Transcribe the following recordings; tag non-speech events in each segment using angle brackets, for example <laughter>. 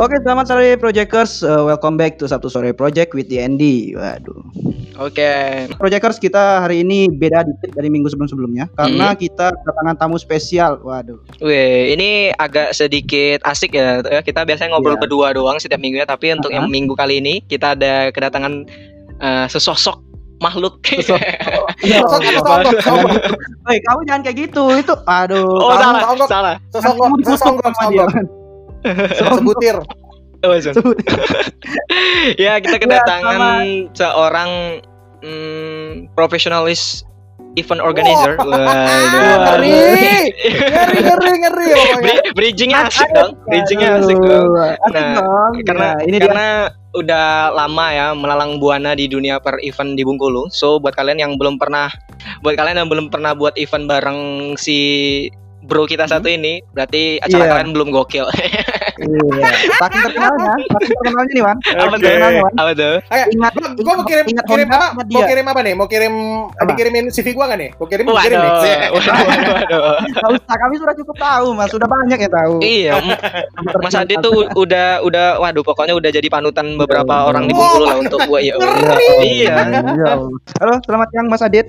Oke, selamat sore Projecters. Uh, welcome back to Sabtu Sore Project with DND. Waduh. Oke. Projecters kita hari ini beda dikit dari minggu sebelum-sebelumnya karena kita kedatangan tamu spesial. Waduh. Wih, ini agak sedikit asik ya. Kita biasanya ngobrol Iya. berdua doang setiap minggunya, tapi untuk yang Uh-huh. minggu kali ini kita ada kedatangan eh, sesosok makhluk. <laughs> Iya, sosok. Woi, kamu jangan kayak gitu. Itu aduh. oh, kamu- salah, salah. Sosok kamu sama dia. Sebutir. Oh, sorry. <laughs> ya, kita kedatangan seorang mm, profesionalis event organizer. Waduh. Ngeri, ngeri, ngeri, ngeri. Bri- Bridgingnya asik dong, bridgingnya asik dong. Asik Nah, dong. karena Ya, ini dia. karena udah lama ya melalang buana di dunia per event di Bengkulu. So buat kalian yang belum pernah buat kalian yang belum pernah buat event bareng si bro kita satu ini, berarti acara Iya. kalian belum gokil. <laughs> Iya. Saking terkenalnya, saking terkenalnya nih, Wan. Apa Wan. Apa tuh? Oke, Ingat, gua, mau kirim ingat kirim apa? Mau dia. kirim apa nih? Mau kirim Apa? dikirimin CV gua nggak nih? Gua kirim, Waduh, kirim nih. waduh, waduh. Nggak usah, kami sudah cukup tahu, Mas. Sudah banyak yang tahu. Iya, Mas Adit tuh udah udah waduh pokoknya udah jadi panutan beberapa orang di Bengkulu lah untuk gua ya. Iya. Iya. Halo, selamat siang Mas Adit.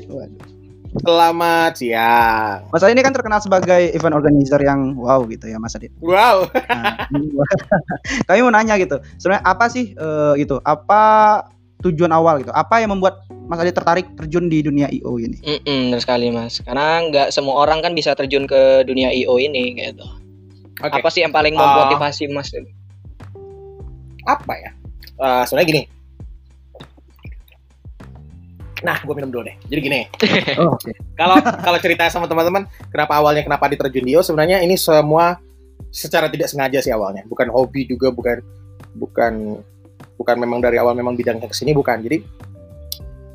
Selamat siang. Mas Adit ini kan terkenal sebagai event organizer yang wow gitu ya, Mas Adit. Wow. Nah, <laughs> kami mau nanya gitu. Sebenarnya apa sih eh, gitu? Apa tujuan awal gitu? Apa yang membuat Mas Adit tertarik terjun di dunia IO ini? Mm-mm, benar sekali mas. Karena nggak semua orang kan bisa terjun ke dunia IO ini gitu. Oke. Apa sih yang paling Ah. memotivasi mas? Apa ya? Eh, sebenarnya gini. Nah, gue minum dulu deh. Jadi gini, <laughs> Oh, oke. kalau kalau cerita sama teman-teman, kenapa awalnya kenapa diterjun Dio? Sebenarnya ini semua secara tidak sengaja sih awalnya, bukan hobi juga, bukan bukan bukan memang dari awal memang bidangnya ke sini bukan. Jadi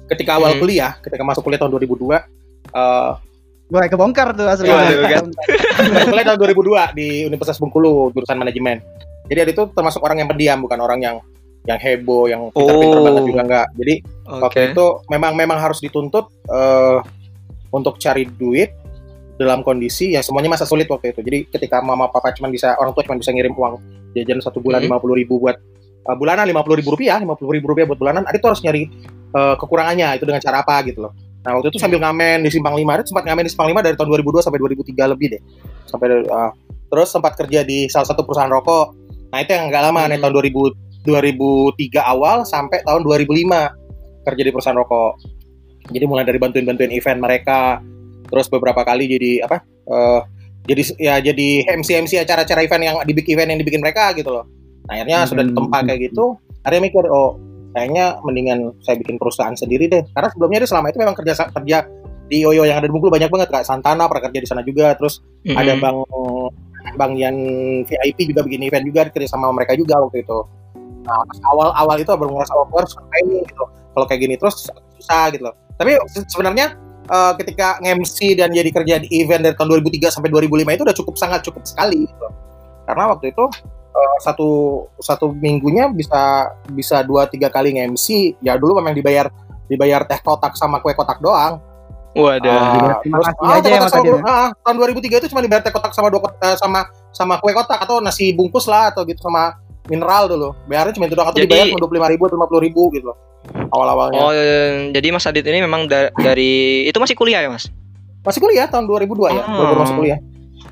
ketika awal Hmm. kuliah, ketika masuk kuliah tahun 2002, eh Wah, kebongkar tuh asli. Waduh, kan. <laughs> masuk kuliah tahun 2002 di Universitas Bengkulu jurusan manajemen. Jadi dia itu termasuk orang yang pendiam, bukan orang yang yang heboh, yang pintar-pintar Oh. banget juga enggak. Jadi Oke. waktu itu memang memang harus dituntut eh, untuk cari duit dalam kondisi yang semuanya masa sulit waktu itu. Jadi ketika mama papa cuma bisa orang tua cuma bisa ngirim uang jajan satu bulan Hmm. lima puluh ribu buat eh, bulanan lima puluh ribu rupiah, lima puluh ribu rupiah buat bulanan. Adit tuh harus nyari eh, kekurangannya itu dengan cara apa gitu loh. Nah waktu itu sambil ngamen di Simpang Lima, sempat ngamen di Simpang Lima dari tahun 2002 sampai 2003 lebih deh. Sampai eh, terus sempat kerja di salah satu perusahaan rokok. Nah itu yang nggak lama nih Hmm. tahun 2000 2003 awal sampai tahun 2005 kerja di perusahaan rokok. Jadi mulai dari bantuin-bantuin event mereka, terus beberapa kali jadi apa? eh, jadi ya jadi MC MC acara-acara event yang dibikin event yang dibikin mereka gitu loh. Nah, akhirnya Hmm. sudah ditempa kayak gitu, akhirnya mikir oh kayaknya mendingan saya bikin perusahaan sendiri deh. Karena sebelumnya dia selama itu memang kerja kerja di Yoyo yang ada di Bengkulu banyak banget kayak Santana pernah kerja di sana juga, terus Mm-mm. ada Bang Bang Yan VIP juga bikin event juga kerja sama mereka juga waktu itu. Nah, awal-awal itu baru ngerasa oh, gue harus ngapain nih gitu. Kalau kayak gini terus susah gitu loh. Tapi se- sebenarnya eh, ketika nge-MC dan jadi kerja di event dari tahun 2003 sampai 2005 itu udah cukup sangat cukup sekali gitu. Karena waktu itu eh, satu satu minggunya bisa bisa dua tiga kali nge-MC. Ya dulu memang dibayar dibayar teh kotak sama kue kotak doang. Waduh. Terima terus, kasih ah, aja ya, kotak sama, ah, tahun 2003 itu cuma dibayar teh kotak sama dua eh, sama sama kue kotak atau nasi bungkus lah atau gitu sama mineral dulu. Bayarnya cuma itu doang atau Jadi- dibayar cuma dua puluh lima ribu atau lima puluh ribu gitu loh. Awal-awalnya. Oh, eh, jadi Mas Adit ini memang da- dari itu masih kuliah ya, Mas? Masih kuliah tahun 2002 ya, Oh. baru masuk kuliah.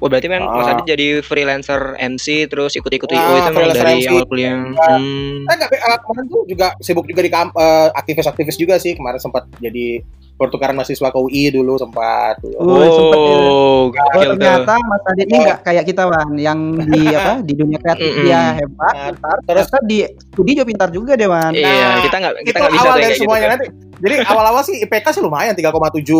Oh, berarti memang Mas Ah. Adit jadi freelancer MC terus ikut-ikut IO Ah, itu memang dari MC. awal kuliah. Ah. Hmm. Eh enggak, eh, kemarin tuh juga sibuk juga di kamp, eh, aktivis-aktivis juga sih. Kemarin sempat jadi pertukaran mahasiswa ke UI dulu sempat. Oh, ya. Oh, Oh, gokil tuh. ternyata Mas Adit ini nggak kayak kita Wan, yang di <laughs> apa di dunia kreatif Mm-mm. dia hebat, Nah, pintar. terus- Ternyata di studi juga pintar juga deh Wan. Iya, Nah, kita nggak kita nggak bisa awal dari kayak gitu. semuanya kan. nanti. Jadi awal-awal sih IPK sih lumayan 3,7,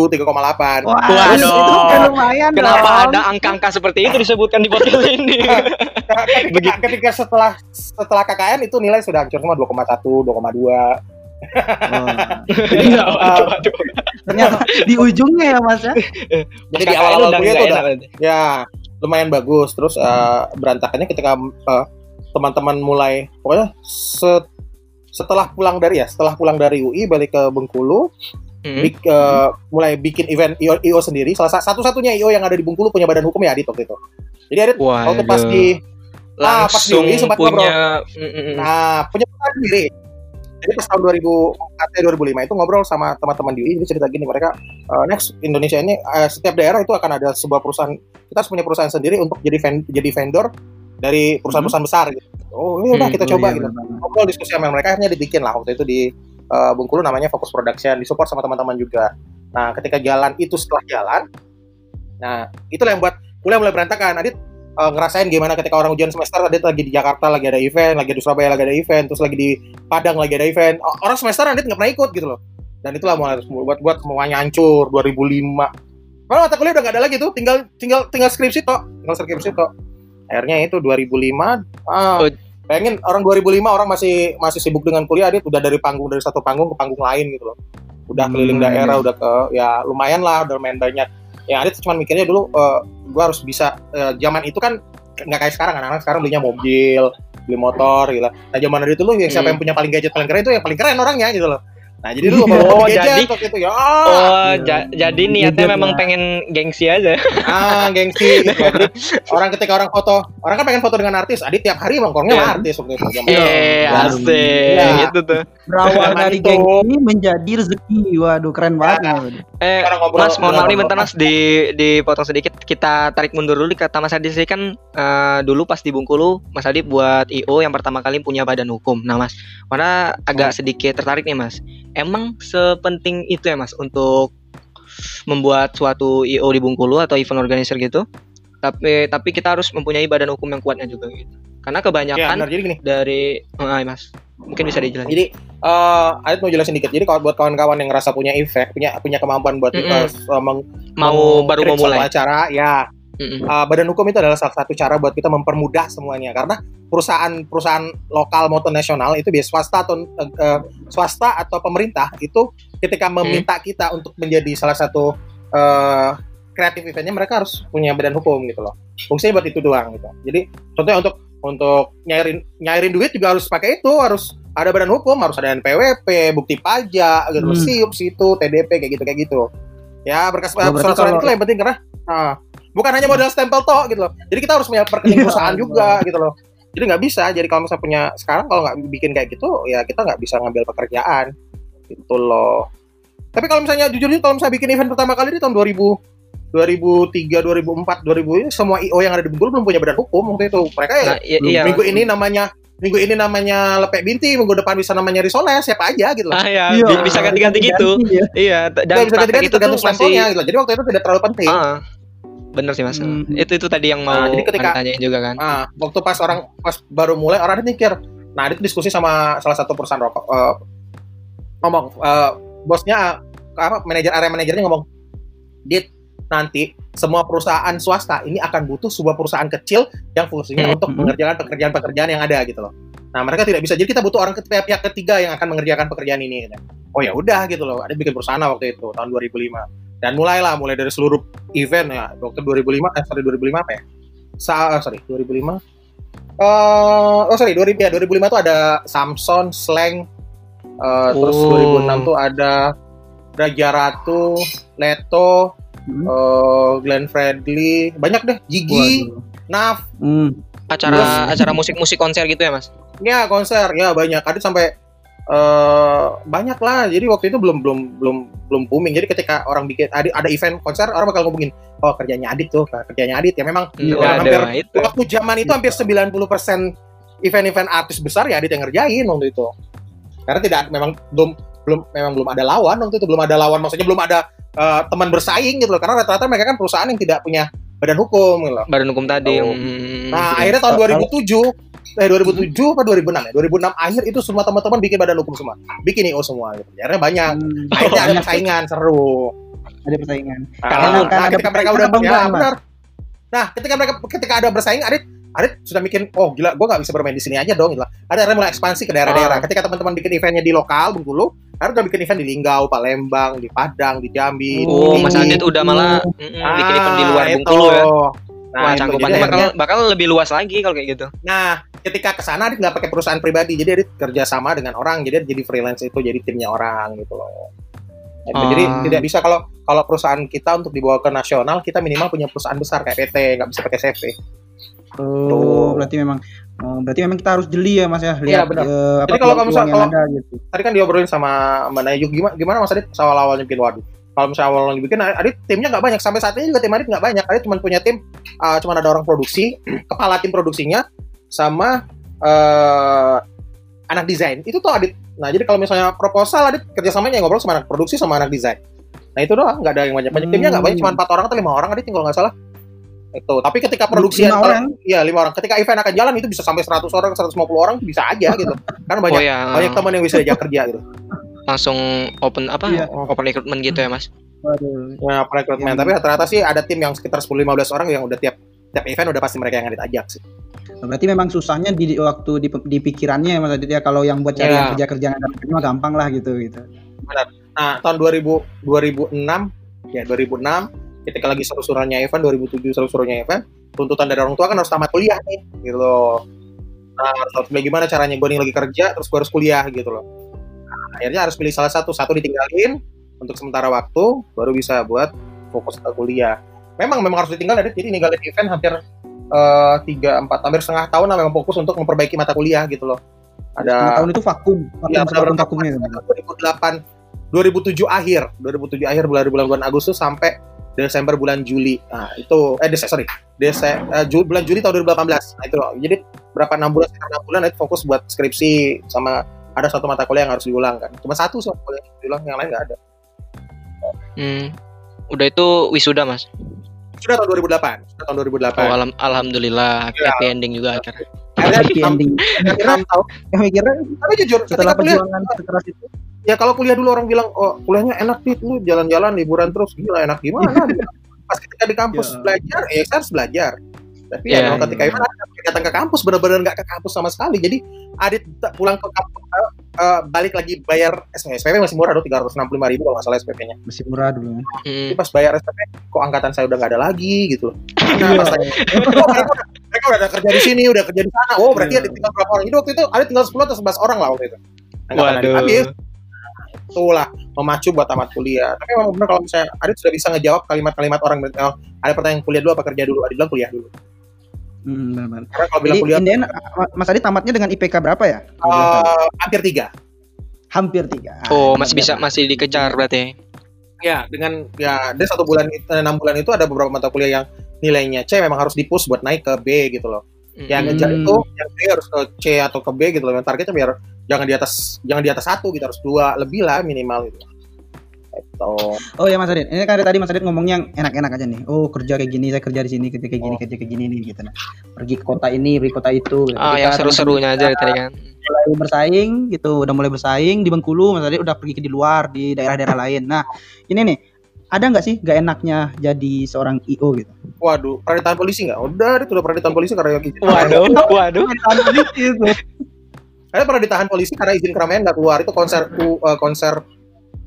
3,8. Wah, Waduh. itu, itu kan lumayan Kenapa dong. ada angka-angka seperti itu disebutkan di podcast <laughs> ini? ketika, ketika setelah setelah KKN itu nilai sudah hancur semua 2,1, 2,2. Oh, Jadi Iya, waduh, waduh. ternyata di ujungnya ya Mas ya. <laughs> jadi di awal-awal kuliah nggak tuh udah ya lumayan bagus. Terus eh, berantakannya ketika eh, teman-teman mulai pokoknya se- setelah pulang dari ya, setelah pulang dari UI balik ke Bengkulu, Hmm. bik- eh, mulai bikin event IO, IO sendiri. Salah sa- satu-satunya IO yang ada di Bengkulu punya badan hukum ya Adit waktu itu. Jadi Adit waktu pas Waduh. di Ah, pas langsung diuli sempat punya mm, mm, mm. Nah, punya sendiri. Jadi pas tahun 2004 2005 itu ngobrol sama teman-teman di UI, ini cerita gini mereka eh, next Indonesia ini eh, setiap daerah itu akan ada sebuah perusahaan kita harus punya perusahaan sendiri untuk jadi ven- jadi vendor dari perusahaan-perusahaan besar gitu. Oh, ini udah Hmm, kita Oh, coba iya, gitu. Ngobrol diskusi sama mereka akhirnya dibikin lah waktu itu di eh, Bengkulu namanya Fokus Production, disupport sama teman-teman juga. Nah, ketika jalan itu setelah jalan, nah itulah yang buat kuliah mulai berantakan. Adit eh, ngerasain gimana ketika orang ujian semester Adit lagi di Jakarta lagi ada event, lagi di Surabaya lagi ada event, terus lagi di Padang lagi ada event. Orang semester Adit nggak pernah ikut gitu loh. Dan itulah mulai buat buat semuanya hancur 2005. Kalau mata kuliah udah nggak ada lagi tuh, tinggal tinggal tinggal skripsi toh, tinggal skripsi toh. Akhirnya itu 2005 ah, Oh. Bayangin orang 2005 orang masih masih sibuk dengan kuliah, Adit udah dari panggung dari satu panggung ke panggung lain gitu loh. Udah keliling Hmm, daerah, iya. udah ke ya lumayan lah, udah main banyak. Ya Adit cuma mikirnya dulu eh, gua harus bisa eh, zaman itu kan nggak kayak sekarang anak-anak sekarang belinya mobil, beli motor gitu. Nah zaman dulu yang siapa Hmm. yang punya paling gadget paling keren itu yang paling keren orangnya gitu loh. Nah jadi dulu <laughs> baru Oh, gadget jadi- waktu itu ya. Oh, Ah, ja- jadi niatnya Gadget memang lah. pengen gengsi aja. ah gengsi gitu. <laughs> Jadi orang ketika orang foto, orang kan pengen foto dengan artis. Adit tiap hari sama Iya. artis waktu itu. Eh, itu. Waduh. asik. Iya. Gitu tuh. Berawal <laughs> dari gengsi menjadi rezeki. Waduh, keren banget. waduh. Eh, Orang ngobrol- Mas, mohon maaf nih bentar Mas di dipotong sedikit. Kita tarik mundur dulu kata Mas Adi sih kan eh, dulu pas di Bungkulu Mas Adi buat IO yang pertama kali punya badan hukum. Nah, Mas, mana agak sedikit tertarik nih, Mas. Emang sepenting itu ya, Mas, untuk membuat suatu IO di Bungkulu atau event organizer gitu? Tapi tapi kita harus mempunyai badan hukum yang kuatnya juga gitu. Karena Ya, kebanyakan benar. Jadi gini, dari oh, Mas, mungkin bisa dijelasin. Jadi eh Adit mau jelasin dikit. Jadi kalau buat kawan-kawan yang ngerasa punya efek, punya punya kemampuan buat Mm-mm. eh, s- meng- Mau baru mau meng-create mulai. suatu acara, ya Mm-mm. eh, badan hukum itu adalah salah satu cara buat kita mempermudah semuanya. Karena perusahaan-perusahaan lokal maupun nasional itu biasa swasta atau eh, swasta atau pemerintah itu ketika meminta kita untuk menjadi salah satu eh kreatif eventnya mereka harus punya badan hukum gitu loh. Fungsinya buat itu doang gitu. Jadi contohnya untuk untuk nyairin nyairin duit juga harus pakai itu harus ada badan hukum harus ada NPWP bukti pajak gitu Hmm. siup situ TDP kayak gitu kayak gitu ya berkas berarti surat-surat itu yang penting karena nah, bukan hanya modal stempel toh gitu loh jadi kita harus punya rekening Iya, perusahaan juga gitu loh jadi nggak bisa jadi kalau misalnya punya sekarang kalau nggak bikin kayak gitu ya kita nggak bisa ngambil pekerjaan gitu loh tapi kalau misalnya jujur kalau misalnya bikin event pertama kali di tahun 2000 2003, 2004, 2000 ini semua IO yang ada di Bengkulu belum punya badan hukum waktu itu. Mereka ya Nah, iya, belum. iya. minggu ini namanya minggu ini namanya lepek binti, minggu depan bisa namanya risoles, siapa aja gitu loh. Ah ya, Iya, bi- bisa ganti-ganti gitu. ganti ya. Iya, t- dan bisa ganti-ganti tergantung masih stempelnya gitu. loh. Jadi waktu itu tidak terlalu penting. ah, bener sih mas. Hmm. Itu itu tadi yang mau Nah, jadi ketika- tanyain juga kan. Nah, waktu pas orang pas baru mulai orang itu mikir. Nah, itu diskusi sama salah satu perusahaan rokok eh, ngomong eh, bosnya apa manajer area manajernya ngomong, "Dit, nanti semua perusahaan swasta ini akan butuh sebuah perusahaan kecil yang fungsinya Hmm. untuk mengerjakan pekerjaan-pekerjaan yang ada gitu loh. Nah, mereka tidak bisa. Jadi kita butuh orang ketiga pihak ketiga yang akan mengerjakan pekerjaan ini. gitu. Oh ya udah gitu loh. Ada bikin perusahaan waktu itu tahun 2005. Dan mulailah mulai dari seluruh event ya. Waktu 2005 eh sorry 2005 apa ya? Sa sorry 2005 eh oh sorry 2000 ya 2005 tuh ada Samson, Slang, eh, terus Oh. 2006 tuh ada Raja Ratu, Leto, Hmm. eh, Glenn Fredly, banyak deh, Gigi, Waduh. Naf, Hmm. Acara acara musik-musik konser gitu ya mas. ya konser, ya banyak. Ada sampai eh banyak lah. Jadi waktu itu belum belum belum belum booming. Jadi ketika orang bikin ada, ada event konser, orang bakal ngomongin, oh kerjanya Adit tuh, kerjanya Adit ya memang Iya, Nggak hampir- itu. waktu zaman itu hampir 90% event-event artis besar ya Adit yang ngerjain waktu itu. Karena tidak memang belum belum memang belum ada lawan waktu itu belum ada lawan maksudnya belum ada eh, teman bersaing gitu loh karena rata-rata mereka kan perusahaan yang tidak punya badan hukum gitu loh. Badan hukum tadi. Oh. hmm, Nah, akhirnya tahun Kalau- 2007 eh 2007 apa 2006 ya? 2006 akhir itu semua teman-teman bikin badan hukum semua. Bikin IO semua gitu. Akhirnya banyak. Hmm. Akhirnya ada Banyak. persaingan seru. Ada persaingan. Nah, Karena- nah, karena ada ketika mereka udah persaingan ya, benar. Nah, ketika mereka ketika ada bersaing, Adit Adit sudah mikir, oh gila, gue nggak bisa bermain di sini aja dong. Gitu. Ada akhirnya mulai ekspansi ke daerah-daerah. Ah. Ketika teman-teman bikin eventnya di lokal, Bengkulu, akhirnya udah bikin event di Linggau, Palembang, di Padang, di Jambi. Oh, di Mas. Adit udah malah Ah, bikin event di luar. Bengkulu ya. Nah, Wah, itu. cangkupannya Jadi bakal akhirnya- bakal lebih luas lagi kalau kayak gitu. Nah, ketika ke sana Adit nggak pakai perusahaan pribadi, jadi Adit kerja sama dengan orang, jadi Adit jadi freelance itu jadi timnya orang gitu loh. Nah, Ah. Jadi tidak bisa kalau kalau perusahaan kita untuk dibawa ke nasional, kita minimal punya perusahaan besar kayak PT, nggak bisa pakai CV. Oh, berarti memang oh, berarti memang kita harus jeli ya Mas ya lihat benar. eh, apa Jadi kalau kamu kalau- ada gitu. Tadi kan diobrolin sama Mbak Nayu gimana gimana Mas Adit awal awalnya bikin waduh. Kalau misalnya awal-awalnya bikin Adit timnya nggak banyak sampai saat ini juga tim Adit nggak banyak. Adit cuma punya tim uh, cuma ada orang produksi, <clears throat> kepala tim produksinya sama eh anak desain. Itu tuh Adit. Nah, jadi kalau misalnya proposal Adit kerjasamanya ngobrol sama anak produksi sama anak desain. Nah, itu doang, nggak ada yang banyak-banyak. Timnya nggak banyak, cuma empat orang atau lima orang Adit kalau nggak salah. Itu. Tapi ketika produksi Lima orang? Iya, lima orang. Ketika event akan jalan itu bisa sampai 100 orang, 150 orang bisa aja gitu. <laughs> Karena banyak oh ya, banyak teman yang bisa diajak kerja gitu. Langsung open apa? Iya. Open recruitment gitu ya, Mas. Waduh. Ya, perekrutmen. Yang- Tapi rata-rata sih ada tim yang sekitar 10-15 orang yang udah tiap tiap event udah pasti mereka yang Adit ajak sih. Berarti memang susahnya di waktu di, di pikirannya ya Mas Adit ya kalau yang buat cari Iya. yang kerja-kerja mah gampang lah gitu gitu. Nah, tahun 2000 2006 ya 2006 ketika lagi seru-serunya event 2007 seru-serunya event tuntutan dari orang tua kan harus tamat kuliah nih gitu loh. Nah, harus harus gimana caranya gue nih lagi kerja terus gue harus kuliah gitu loh. Akhirnya harus pilih salah satu, satu ditinggalin untuk sementara waktu baru bisa buat fokus ke kuliah. Memang memang harus ditinggal jadi ninggalin event hampir eh, tiga empat hampir setengah tahun lah memang fokus untuk memperbaiki mata kuliah gitu loh. Ada tahun itu vakum, vakum Ya, sevakum benar-benar vakumnya. 2008 2007 akhir 2007 akhir bulan bulan bulan Agustus sampai Desember bulan Juli nah itu eh Desember sorry Desember bulan Juli tahun 2018 nah itu loh. jadi berapa enam bulan sekitar enam bulan itu fokus buat skripsi sama ada satu mata kuliah yang harus diulang kan. Cuma satu sih mata kuliah yang diulang yang lain nggak ada. Hmm. Udah itu wisuda, Mas. sudah tahun 2008 sudah tahun 2008 Oh, alam- alhamdulillah. Ya. happy ending juga akhirnya. akhirnya Happy ending. enam tahun. Ya mikirnya tapi jujur setelah perjuangan sekeras itu. Ya kalau kuliah dulu orang bilang oh kuliahnya enak nih lu jalan-jalan liburan terus. Gila enak gimana? <laughs> Pas ketika di kampus Ya. belajar ya saya harus belajar tapi Ya, ya, kalau ya. ketika itu datang ke kampus benar-benar nggak ke kampus sama sekali jadi Adit pulang ke kampus eh, eh, balik lagi bayar SPP SPP masih murah tuh tiga ratus enam puluh lima ribu kalau nggak salah SPP-nya masih murah dulu. Hmm. jadi pas bayar SPP kok angkatan saya udah nggak ada lagi gitu loh <laughs> nah pas tanya, oh, mereka, udah- mereka udah ada kerja di sini udah kerja di sana oh berarti Iya. ada tinggal berapa orang jadi waktu itu ada tinggal 10 atau 11 orang lah waktu itu angkatan Adit Waduh. habis itulah memacu buat tamat kuliah. Tapi memang benar kalau misalnya Adit sudah bisa ngejawab kalimat-kalimat orang oh, ada pertanyaan kuliah dulu apa kerja dulu? Adit bilang kuliah dulu. Hmm, benar-benar. Karena kalau bilang Jadi kuliah Indian, Mas Adi tamatnya dengan IPK berapa ya? eh, hampir tiga. Hampir tiga. Oh, Ah, masih benar. bisa masih dikejar berarti. Ya dengan ya dia satu bulan itu enam bulan itu ada beberapa mata kuliah yang nilainya C memang harus dipus buat naik ke B gitu loh. Yang Hmm. ngejar Hmm. itu yang B harus ke C atau ke B gitu loh. Yang targetnya biar jangan di atas jangan di atas satu gitu harus dua lebih lah minimal gitu. Gitu. Oh ya Mas Adit, ini kan dari tadi Mas Adit ngomongnya yang enak-enak aja nih. Oh kerja kayak gini, saya kerja di sini, kerja kayak gini, Oh. kerja kayak gini nih gitu. Nah, pergi ke kota ini, pergi ke kota itu. gitu. Ah, Ketika yang seru-serunya aja tadi kan. mulai bersaing gitu, udah mulai bersaing di Bengkulu, Mas Adit udah pergi ke di luar di daerah-daerah lain. Nah, ini nih, ada nggak sih gak enaknya jadi seorang IO gitu? Waduh, pernah ditahan polisi nggak? Udah, itu udah pernah ditahan polisi karena izin Waduh, waduh. Saya pernah ditahan polisi karena izin keramaian nggak keluar. Itu konser uh, konser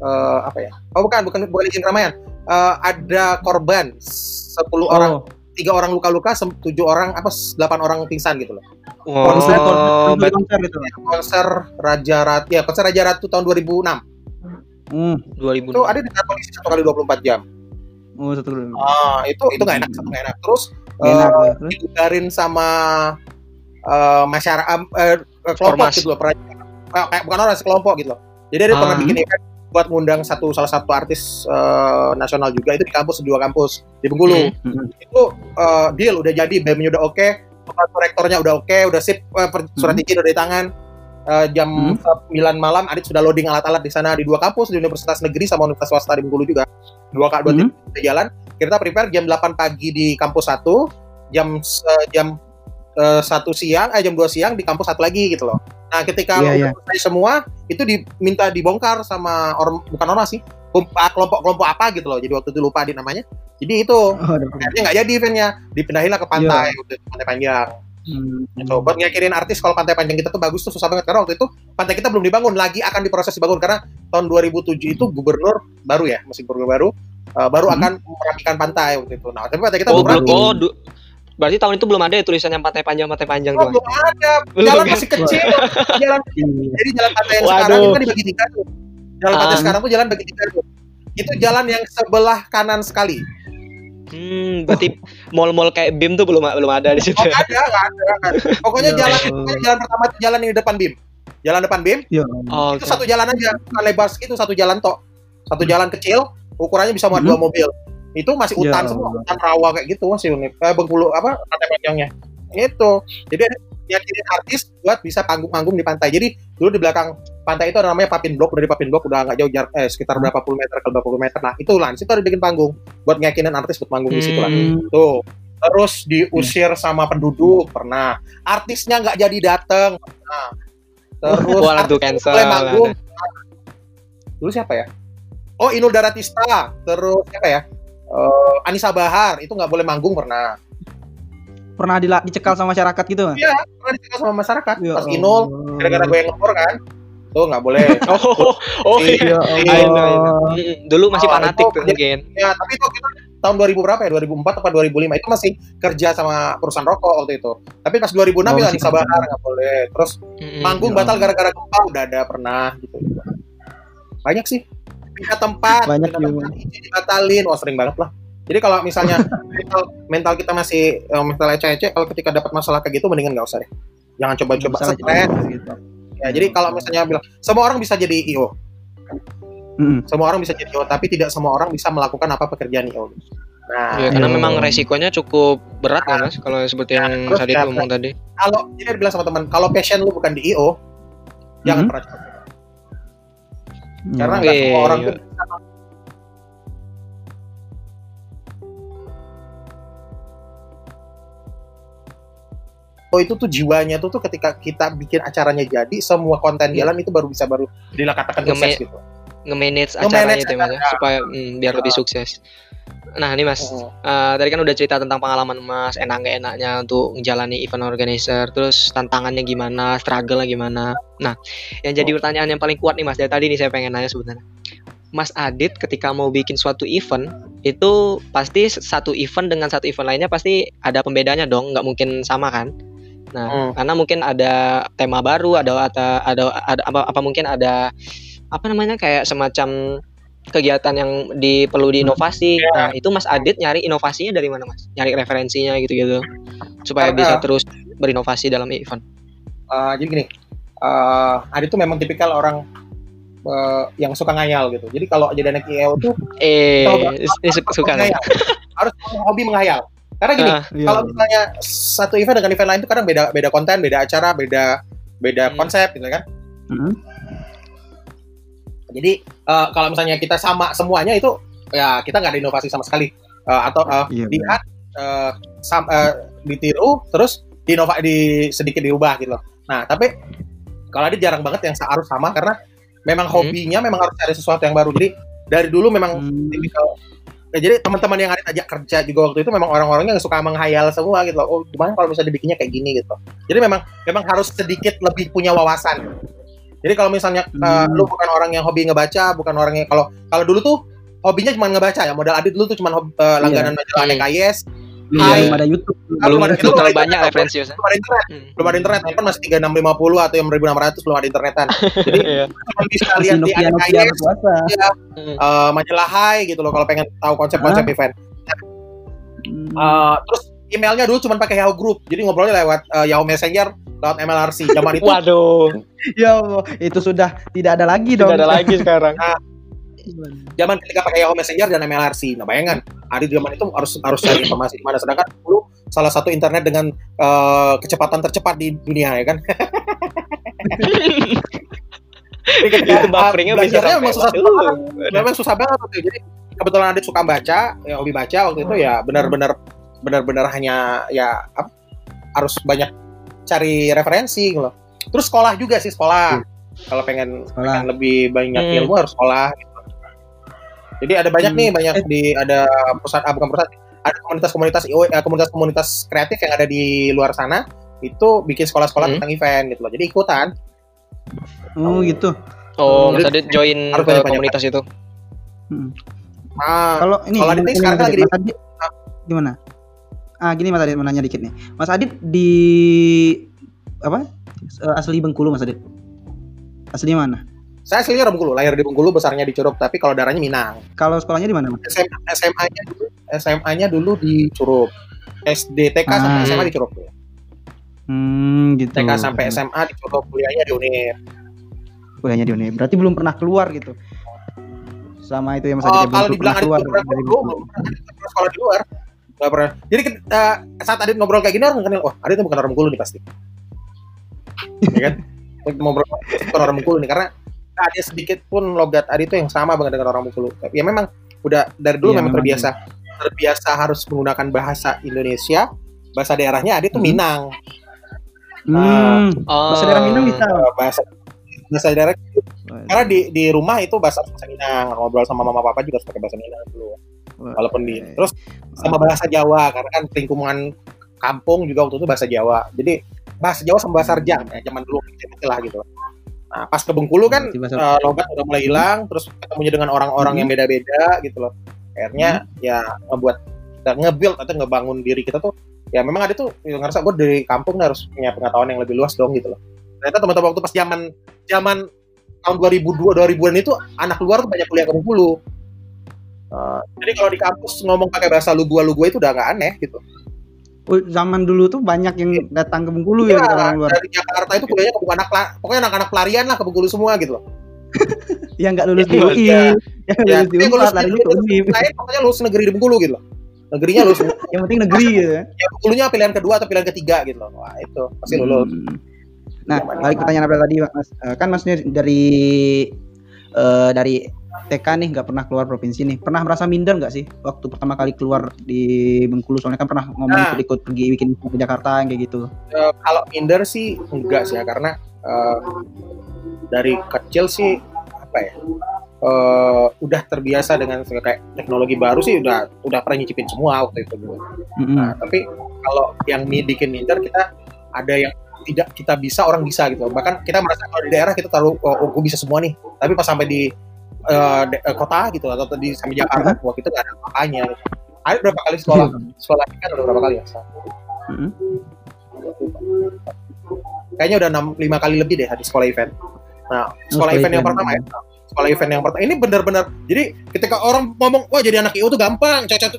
uh, apa ya? Oh bukan, bukan bukan izin keramaian. Uh, ada korban 10 orang, Oh, tiga orang luka-luka, sem- tujuh orang apa s- delapan orang pingsan gitu loh. konser, Oh, konser, bet- konser gitu. Konser Raja Ratu, ya konser Raja Ratu tahun 2006. Hmm. 2000. Itu ada ditahan polisi satu kali 24 jam. Oh, satu dulu. Ah, itu itu nggak enak, satu nggak enak. Terus enak uh, dibubarin sama uh, masyarakat uh, kelompok Ormas. gitu loh. Eh, kayak bukan orang sekelompok gitu loh. Jadi dia pernah Ah. bikin event buat ngundang satu salah satu artis uh, nasional juga itu di kampus di dua kampus di Bengkulu. Hmm. Hmm. Itu uh, deal udah jadi, BEM-nya udah oke, tempat rektornya udah oke, udah sip, uh, surat Hmm. izin udah di tangan. Uh, jam Hmm. 9 malam Adit sudah loading alat-alat di sana di dua kampus di Universitas Negeri sama Universitas Swasta di Bengkulu juga. Dua kak dua Hmm. tim jalan. Kita prepare jam 8 pagi di kampus satu, jam eh, jam eh, satu siang, eh jam 2 siang di kampus satu lagi gitu loh. Nah, ketika Iya, udah iya. selesai semua, itu diminta dibongkar sama orang bukan ormas sih, ah, kelompok-kelompok apa gitu loh. Jadi waktu itu lupa di namanya. Jadi itu Oh, akhirnya nggak jadi eventnya, dipindahin lah ke pantai, waktu itu, pantai panjang. Hmm. Gitu. Buat nyakirin artis kalau pantai panjang kita tuh bagus tuh susah banget karena waktu itu pantai kita belum dibangun lagi akan diproses dibangun karena tahun 2007 itu gubernur baru ya masih gubernur baru uh, baru Hmm. akan merapikan pantai waktu itu. Nah tapi pantai kita Oh, belum rapi. Oh, berarti tahun itu belum ada ya tulisan yang pantai panjang pantai panjang Oh, tuh. belum ada. <laughs> Belum Jalan ya? masih kecil. <laughs> jalan Iya. jadi jalan pantai yang Waduh. sekarang itu kan dibagi tiga tuh. Jalan pantai Ah. sekarang tuh jalan bagi tiga tuh. Itu jalan yang sebelah kanan sekali. Hmm, berarti mall-mall kayak BIM tuh belum belum ada di situ. Oh, nggak ada, ada, ada. Pokoknya Ya jalan jalan pertama itu jalan yang di depan BIM. Jalan depan BIM Ya. Oh, itu oke. satu jalan aja, lebar segitu satu jalan tok. Satu jalan kecil, ukurannya bisa muat Hmm. dua mobil. Itu masih Ya hutan semua, Allah. hutan rawa kayak gitu masih unik. Eh, Bengkulu apa pantai panjangnya. Itu. Jadi ada artis buat bisa panggung-panggung di pantai. Jadi dulu di belakang pantai itu ada namanya Papin Block, dari Papin Block udah nggak jauh jarak eh, sekitar berapa puluh meter ke berapa puluh meter. Nah, itu lah, situ ada bikin panggung buat ngeyakinin artis buat manggung di situ lah. Hmm. Tuh. Terus diusir sama penduduk pernah. Artisnya nggak jadi dateng. Nah. Terus artis tuh cancel. boleh manggung. Dulu siapa ya? Oh, Inul Daratista. Terus siapa ya? Eh, Anissa Bahar itu nggak boleh manggung pernah. Pernah dila- dicekal sama masyarakat gitu kan? Iya, pernah dicegah sama masyarakat. Ya Pas Inul, gara-gara gue yang ngepor kan. Tuh nggak boleh. <laughs> Oh, oh Si- iya. Ya I know, I know. Allah. Mm, Dulu masih Oh, fanatik itu tuh mungkin. ya, tapi itu kita tahun 2000 berapa ya? 2004 atau 2005 itu masih kerja sama perusahaan rokok waktu itu. Tapi pas 2006 Oh, ya Anissa. Bahar nggak boleh. Terus Mm-mm. manggung ya batal gara-gara gempa udah ada pernah gitu. Banyak sih. Pindah tempat, Banyak pindah tempat, izin dibatalin. Wah, sering banget lah. Jadi kalau misalnya <laughs> mental, mental kita masih eh, mental ecek-ecek, kalau ketika dapat masalah kayak gitu mendingan nggak usah deh. Jangan coba-coba stres gitu. Ya, jadi kalau misalnya bilang semua orang bisa jadi IO, Mm-mm. semua orang bisa jadi IO, tapi tidak semua orang bisa melakukan apa pekerjaan IO. Nah, Ya, karena Iya. memang resikonya cukup berat ya mas kalau seperti yang tadi ya, ngomong tadi. kalau jadi bilang sama teman, kalau passion lu bukan di IO, jangan Mhm. pernah coba. Karena nggak semua Iya, orang iya. tuh bisa Oh itu tuh jiwanya tuh tuh ketika kita bikin acaranya jadi semua konten Iya. jalan itu baru bisa baru dilakatakan Ngeme- sukses gitu. Nge-manage acaranya itu ya ya, supaya mm, biar lebih sukses. Nah ini mas, Oh. eh, tadi kan udah cerita tentang pengalaman mas, enak gak enaknya untuk menjalani event organizer, terus tantangannya gimana, struggle gimana. Nah, yang jadi Oh. pertanyaan yang paling kuat nih mas, dari tadi nih saya pengen nanya sebenarnya. Mas Adit ketika mau bikin suatu event itu pasti satu event dengan satu event lainnya pasti ada pembedanya dong, nggak mungkin sama kan? Nah, Hmm. karena mungkin ada tema baru, ada ada ada, ada apa, apa mungkin ada apa namanya kayak semacam kegiatan yang di, perlu diinovasi. Iya. Nah, itu Mas Adit nyari inovasinya dari mana, Mas? Nyari referensinya gitu-gitu. Supaya Karena- bisa terus berinovasi dalam event. Uh, jadi gini, uh, Adit tuh memang tipikal orang uh, yang suka ngayal gitu. Jadi kalau jadi anak IEO tuh Eh, <laughs> ini su- suka nih. menghayal. harus hobi menghayal. Karena gini, Ah, Iya. kalau misalnya satu event dengan event lain itu kadang beda beda konten, beda acara, beda beda Hmm. konsep gitu kan. Mm-mm. Jadi eh, kalau misalnya kita sama semuanya itu ya kita nggak ada inovasi sama sekali Eh, atau eh, Iya, lihat eh, sam- eh, ditiru terus diinova di sedikit diubah gitu loh. Nah tapi kalau ada jarang banget yang harus sama karena memang Hmm. hobinya memang harus cari sesuatu yang baru. Jadi dari dulu memang Hmm. tipikal ya, jadi teman-teman yang ada ajak kerja juga waktu itu memang orang-orangnya yang suka menghayal semua gitu loh. Oh, gimana kalau misalnya dibikinnya kayak gini gitu. Jadi memang memang harus sedikit lebih punya wawasan. Jadi kalau misalnya eh, Hmm. lu bukan orang yang hobi ngebaca, bukan orang yang kalau kalau dulu tuh hobinya cuma ngebaca ya. Modal Adit dulu tuh cuma hobi, eh, langganan majalah Hmm. NKIS, Belum Hai. ada YouTube. Ah, belum belum ada belum itu, terlalu belum banyak referensi belum ada internet, Hmm. belum ada internet. Handphone masih 3650 atau yang 1600 belum ada internetan. Jadi <laughs> Iya. cuma bisa lihat di NKIS. Hmm. eh, majalah Hai gitu loh kalau pengen tahu konsep-konsep Hah? event. Eh, terus emailnya dulu cuma pakai Yahoo Group, jadi ngobrolnya lewat eh, Yahoo Messenger, lewat MLRC. Zaman itu Waduh, <laughs> Ya Allah, itu sudah tidak ada lagi dong. tidak ada lagi sekarang. <laughs> zaman ketika pakai Yahoo Messenger dan MLRC. Nah bayangkan, Adit zaman itu harus harus cari informasi di mana. Sedangkan dulu salah satu internet dengan eh, kecepatan tercepat di dunia ya kan. <laughs> Itu bufferingnya ah, bisa belajarnya sampai memang susah banget. Memang susah banget. Jadi kebetulan Adit suka baca, ya hobi baca waktu itu ya benar-benar benar-benar hanya ya harus banyak cari referensi gitu loh. Terus sekolah juga sih sekolah. Kalau pengen, Sekolah. pengen lebih banyak Hmm. ilmu harus sekolah. Gitu. Jadi ada banyak Hmm. nih banyak di ada perusahaan ah, bukan perusahaan ada komunitas-komunitas IO, eh, komunitas-komunitas kreatif yang ada di luar sana itu bikin sekolah-sekolah Hmm. tentang event gitu loh. Jadi ikutan. Oh gitu. Oh, Mas Adit join harus ke komunitas itu. Hmm. Nah, Kalau ini, kalau ini, sekarang lagi Adit, gimana? Ah gini Mas Adit mau nanya dikit nih. Mas Adit di apa? Eh, Asli Bengkulu Mas Adit. Asli mana? saya aslinya orang Bengkulu, lahir di Bengkulu, besarnya di Curug, tapi kalau darahnya Minang. Kalau sekolahnya di mana Mas? SMA, SMA-nya dulu SMA-nya dulu di Curup. SD TK sampai Ah. SMA di Curup. Hmm, gitu. TK sampai SMA di Curup, kuliahnya di Unir. Kuliahnya di Unif. Berarti belum pernah keluar gitu. Selama itu ya Mas Oh, Adit belum kalau dibilang Adit keluar belum pernah dari belum belum pernah Adit pernah sekolah di luar. Nggak pernah. Jadi eh, saat Adit ngobrol kayak gini orang kenal, oh Adit itu bukan orang Bengkulu nih pasti. ya kan? Ngobrol bukan orang Bengkulu nih karena nggak ada sedikit pun logat Adit itu yang sama banget dengan orang Bengkulu. Tapi ya memang udah dari dulu Iya, memang memang terbiasa terbiasa harus menggunakan bahasa Indonesia, bahasa daerahnya Adit tuh Hmm. Minang. Hmm. Oh. Bahasa daerah Minang bisa. Bahasa bahasa daerah karena di di rumah itu bahasa bahasa Minang ngobrol sama mama papa juga harus pakai bahasa Minang dulu. Walaupun di terus sama bahasa Jawa karena kan lingkungan kampung juga waktu itu bahasa Jawa. Jadi bahasa Jawa sama bahasa Rejang ya zaman dulu kecil lah gitu. Nah pas ke Bengkulu kan bahasa- eh, logat udah mulai hilang terus ketemunya dengan orang-orang Hmm. yang beda-beda gitu loh. Akhirnya ya ngebuat kita nge-build atau ngebangun diri kita tuh ya memang ada tuh ya, ngerasa gue dari kampung harus punya pengetahuan yang lebih luas dong gitu loh. Ternyata teman-teman waktu pas zaman zaman tahun 2002 2000-an itu anak luar tuh banyak kuliah ke Bengkulu Uh, jadi kalau di kampus ngomong pakai bahasa lu gua lu gua itu udah nggak aneh gitu. Oh, zaman dulu tuh banyak yang datang ke Bengkulu ya, Iya, kita orang luar. dari Jakarta itu kuliahnya ke anak pokoknya anak-anak pelarian lah ke Bengkulu semua gitu loh. <laughs> Yang nggak lulus di Iya, UI, iya. yang Ya, lulus di Unpad, lulus lari di- lain pokoknya lulus negeri di Bengkulu gitu loh. Negerinya lulus <laughs> Yang penting negeri gitu ya. ya Bengkulunya pilihan kedua atau pilihan ketiga gitu loh. Wah, itu pasti lulus. Hmm. Nah, balik pertanyaan apa tadi, Mas? Eh, Kan Masnya dari eh, dari TK nih nggak pernah keluar provinsi nih. Pernah merasa minder nggak sih waktu pertama kali keluar di Bengkulu? Soalnya kan pernah ngomong Nah. ikut-ikut pergi bikin ke Jakarta yang kayak gitu. Eh, kalau minder sih enggak sih ya karena eh, dari kecil sih apa ya eh, udah terbiasa dengan kayak teknologi baru sih udah udah pernah nyicipin semua waktu itu gue. Mm-mm. Nah, tapi kalau yang bikin minder kita ada yang tidak kita bisa orang bisa gitu. Bahkan kita merasa kalau di daerah kita taruh oh, oh gue bisa semua nih. Tapi pas sampai di de- eh, kota gitu atau di sampai Jakarta, wah kita nggak ada apa-apanya. Gitu. Ada berapa kali sekolah sekolah ini kan udah berapa kali ya? Mm-mm. Kayaknya udah enam lima kali lebih deh di sekolah event. Nah, sekolah sekolah event yang pertama ya. Sekolah event yang pertama ini benar-benar jadi ketika orang ngomong wah jadi anak IO tuh gampang, cocok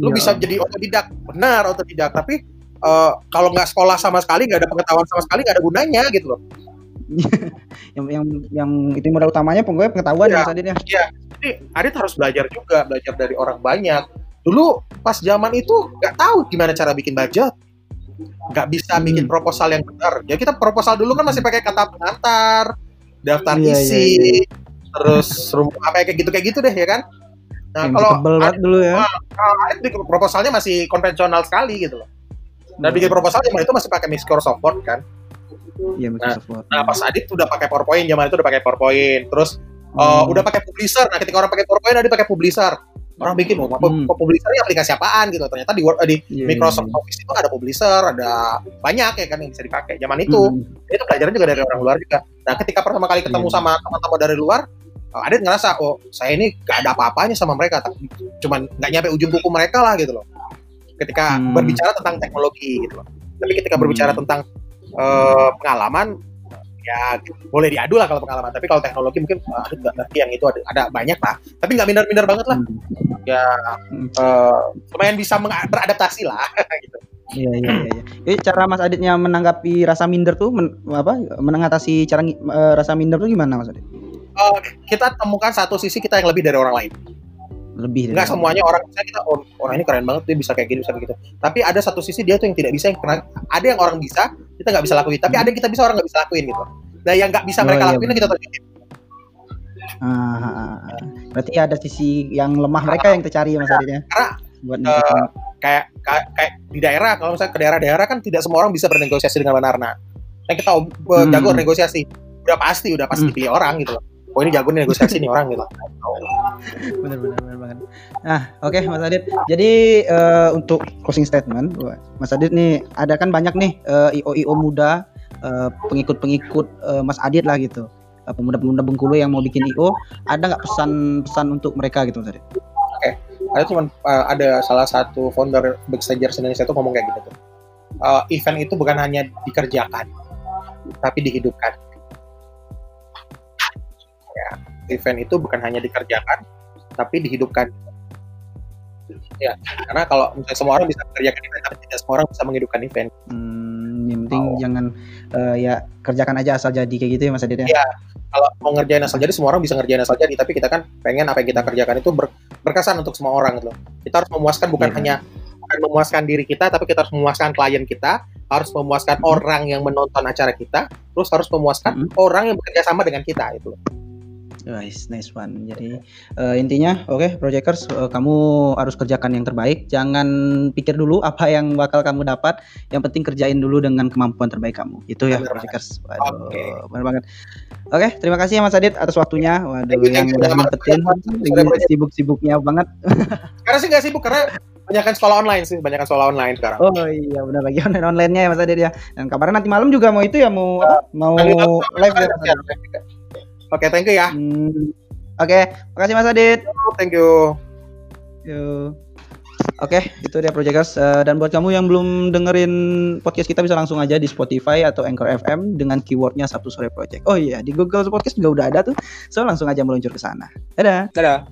lu Iya. bisa jadi otodidak benar otodidak tapi eh, kalau nggak sekolah sama sekali nggak ada pengetahuan sama sekali nggak ada gunanya gitu loh <laughs> yang yang yang itu modal utamanya pokoknya pengetahuan Iya. ya Adit ya. jadi Adit harus belajar juga belajar dari orang banyak dulu pas zaman itu nggak tahu gimana cara bikin budget nggak bisa Hmm. bikin proposal yang benar ya kita proposal dulu kan masih pakai kata pengantar daftar Iya, isi iya, terus rum- apa ya, kayak gitu kayak gitu deh ya kan nah Yang kalau banget dulu ya. kalau Adit proposalnya masih konvensional sekali gitu loh dan bikin proposal zaman itu masih pakai Microsoft Word kan Iya, Microsoft Word. Nah, pas Adit udah pakai PowerPoint, zaman itu udah pakai PowerPoint. Terus uh, Hmm. udah pakai publisher. Nah, ketika orang pakai PowerPoint, Adit pakai publisher. Orang bikin, apa Hmm. publisher ini aplikasi apaan gitu. Ternyata di Word, eh, di Iya, Microsoft iya, iya. Office itu ada publisher, ada banyak ya kan yang bisa dipakai. Zaman itu, Hmm. itu pelajaran juga dari orang luar juga. Nah, ketika pertama kali ketemu Iya. sama teman-teman dari luar, uh, Adit ngerasa, oh, saya ini gak ada apa-apanya sama mereka. Tapi cuman nggak nyampe ujung kuku mereka lah gitu loh. Ketika Hmm. berbicara tentang teknologi gitu loh. Tapi ketika Hmm. berbicara tentang eh, pengalaman, ya boleh diadu lah kalau pengalaman tapi kalau teknologi mungkin Adit nggak ngerti yang itu ada, ada banyak lah tapi nggak minder-minder banget lah Hmm. ya eh, lumayan bisa beradaptasi lah <laughs> gitu Iya iya iya. Jadi cara Mas Aditnya menanggapi rasa minder tuh men, apa mengatasi cara eh, rasa minder tuh gimana Mas Adit? Eh, kita temukan satu sisi kita yang lebih dari orang lain Lebih nggak semuanya orang misalnya kita oh, orang ini keren banget dia bisa kayak gini bisa kayak gitu tapi ada satu sisi dia tuh yang tidak bisa yang pernah ada yang orang bisa kita nggak bisa lakuin tapi ada yang kita bisa orang nggak bisa lakuin gitu nah yang nggak bisa Oh, mereka iya, lakuin kita tunjukin Ah, ah, ah, ah. berarti ada sisi yang lemah mereka yang tercari Mas Adit ya. Karena, buat eh, ningkatin. kayak, kayak kayak di daerah kalau misalnya ke daerah-daerah kan tidak semua orang bisa bernegosiasi dengan benar nah yang kita uh, Hmm. jago negosiasi udah pasti udah pasti Hmm. pilih orang gitu loh oh ini jago nih negosiasi nih orang gitu benar benar benar banget. Nah, oke Mas Adit. Jadi eh, untuk closing statement, Mas Adit nih ada kan banyak nih eh, IO IO muda, eh, pengikut-pengikut eh, Mas Adit lah gitu. Eh, Pemuda-pemuda Bengkulu yang mau bikin IO, ada nggak pesan-pesan untuk mereka gitu Mas Adit? ada cuman uh, ada salah satu founder Backstagers Indonesia itu ngomong kayak gitu tuh Uh, event itu bukan hanya dikerjakan tapi dihidupkan event itu bukan hanya dikerjakan tapi dihidupkan ya karena kalau misalnya semua orang bisa mengerjakan event tapi tidak semua orang bisa menghidupkan event Hmm, yang penting Oh. jangan eh, ya kerjakan aja asal jadi kayak gitu ya Mas Adit ya. Iya. kalau mau ngerjain asal jadi semua orang bisa ngerjain asal jadi tapi kita kan pengen apa yang kita kerjakan itu ber- berkesan untuk semua orang gitu kita harus memuaskan bukan Iya. hanya bukan memuaskan diri kita tapi kita harus memuaskan klien kita harus memuaskan Mhm. orang yang menonton acara kita terus harus memuaskan Mhm. orang yang bekerja sama dengan kita itu Nice, nice one. Jadi eh, intinya, oke, projecters, eh, kamu harus kerjakan yang terbaik. Jangan pikir dulu apa yang bakal kamu dapat. Yang penting kerjain dulu dengan kemampuan terbaik kamu. Itu ya, Bener projecters. Waduh, Oke. bener banget. Oke, terima kasih ya Mas Adit atas waktunya. Waduh, Thank you, yang udah nyempetin. sibuk-sibuknya banget. <laughs> karena sih nggak sibuk karena banyak sekolah online sih banyak sekolah online sekarang Oh iya, benar lagi online online-nya ya Mas Adit ya. Dan kabarnya nanti malam juga mau itu ya, mau apa? Mau live ya Mas Oke thank you ya Hmm, Oke, makasih Mas Adit. thank you Yo. Oke, itu dia Projecters. Eh, dan buat kamu yang belum dengerin podcast kita bisa langsung aja di Spotify atau Anchor FM dengan keywordnya Sabtu Sore Project. Oh iya, di Google Podcast juga udah ada tuh. So langsung aja meluncur ke sana. Dadah. dadah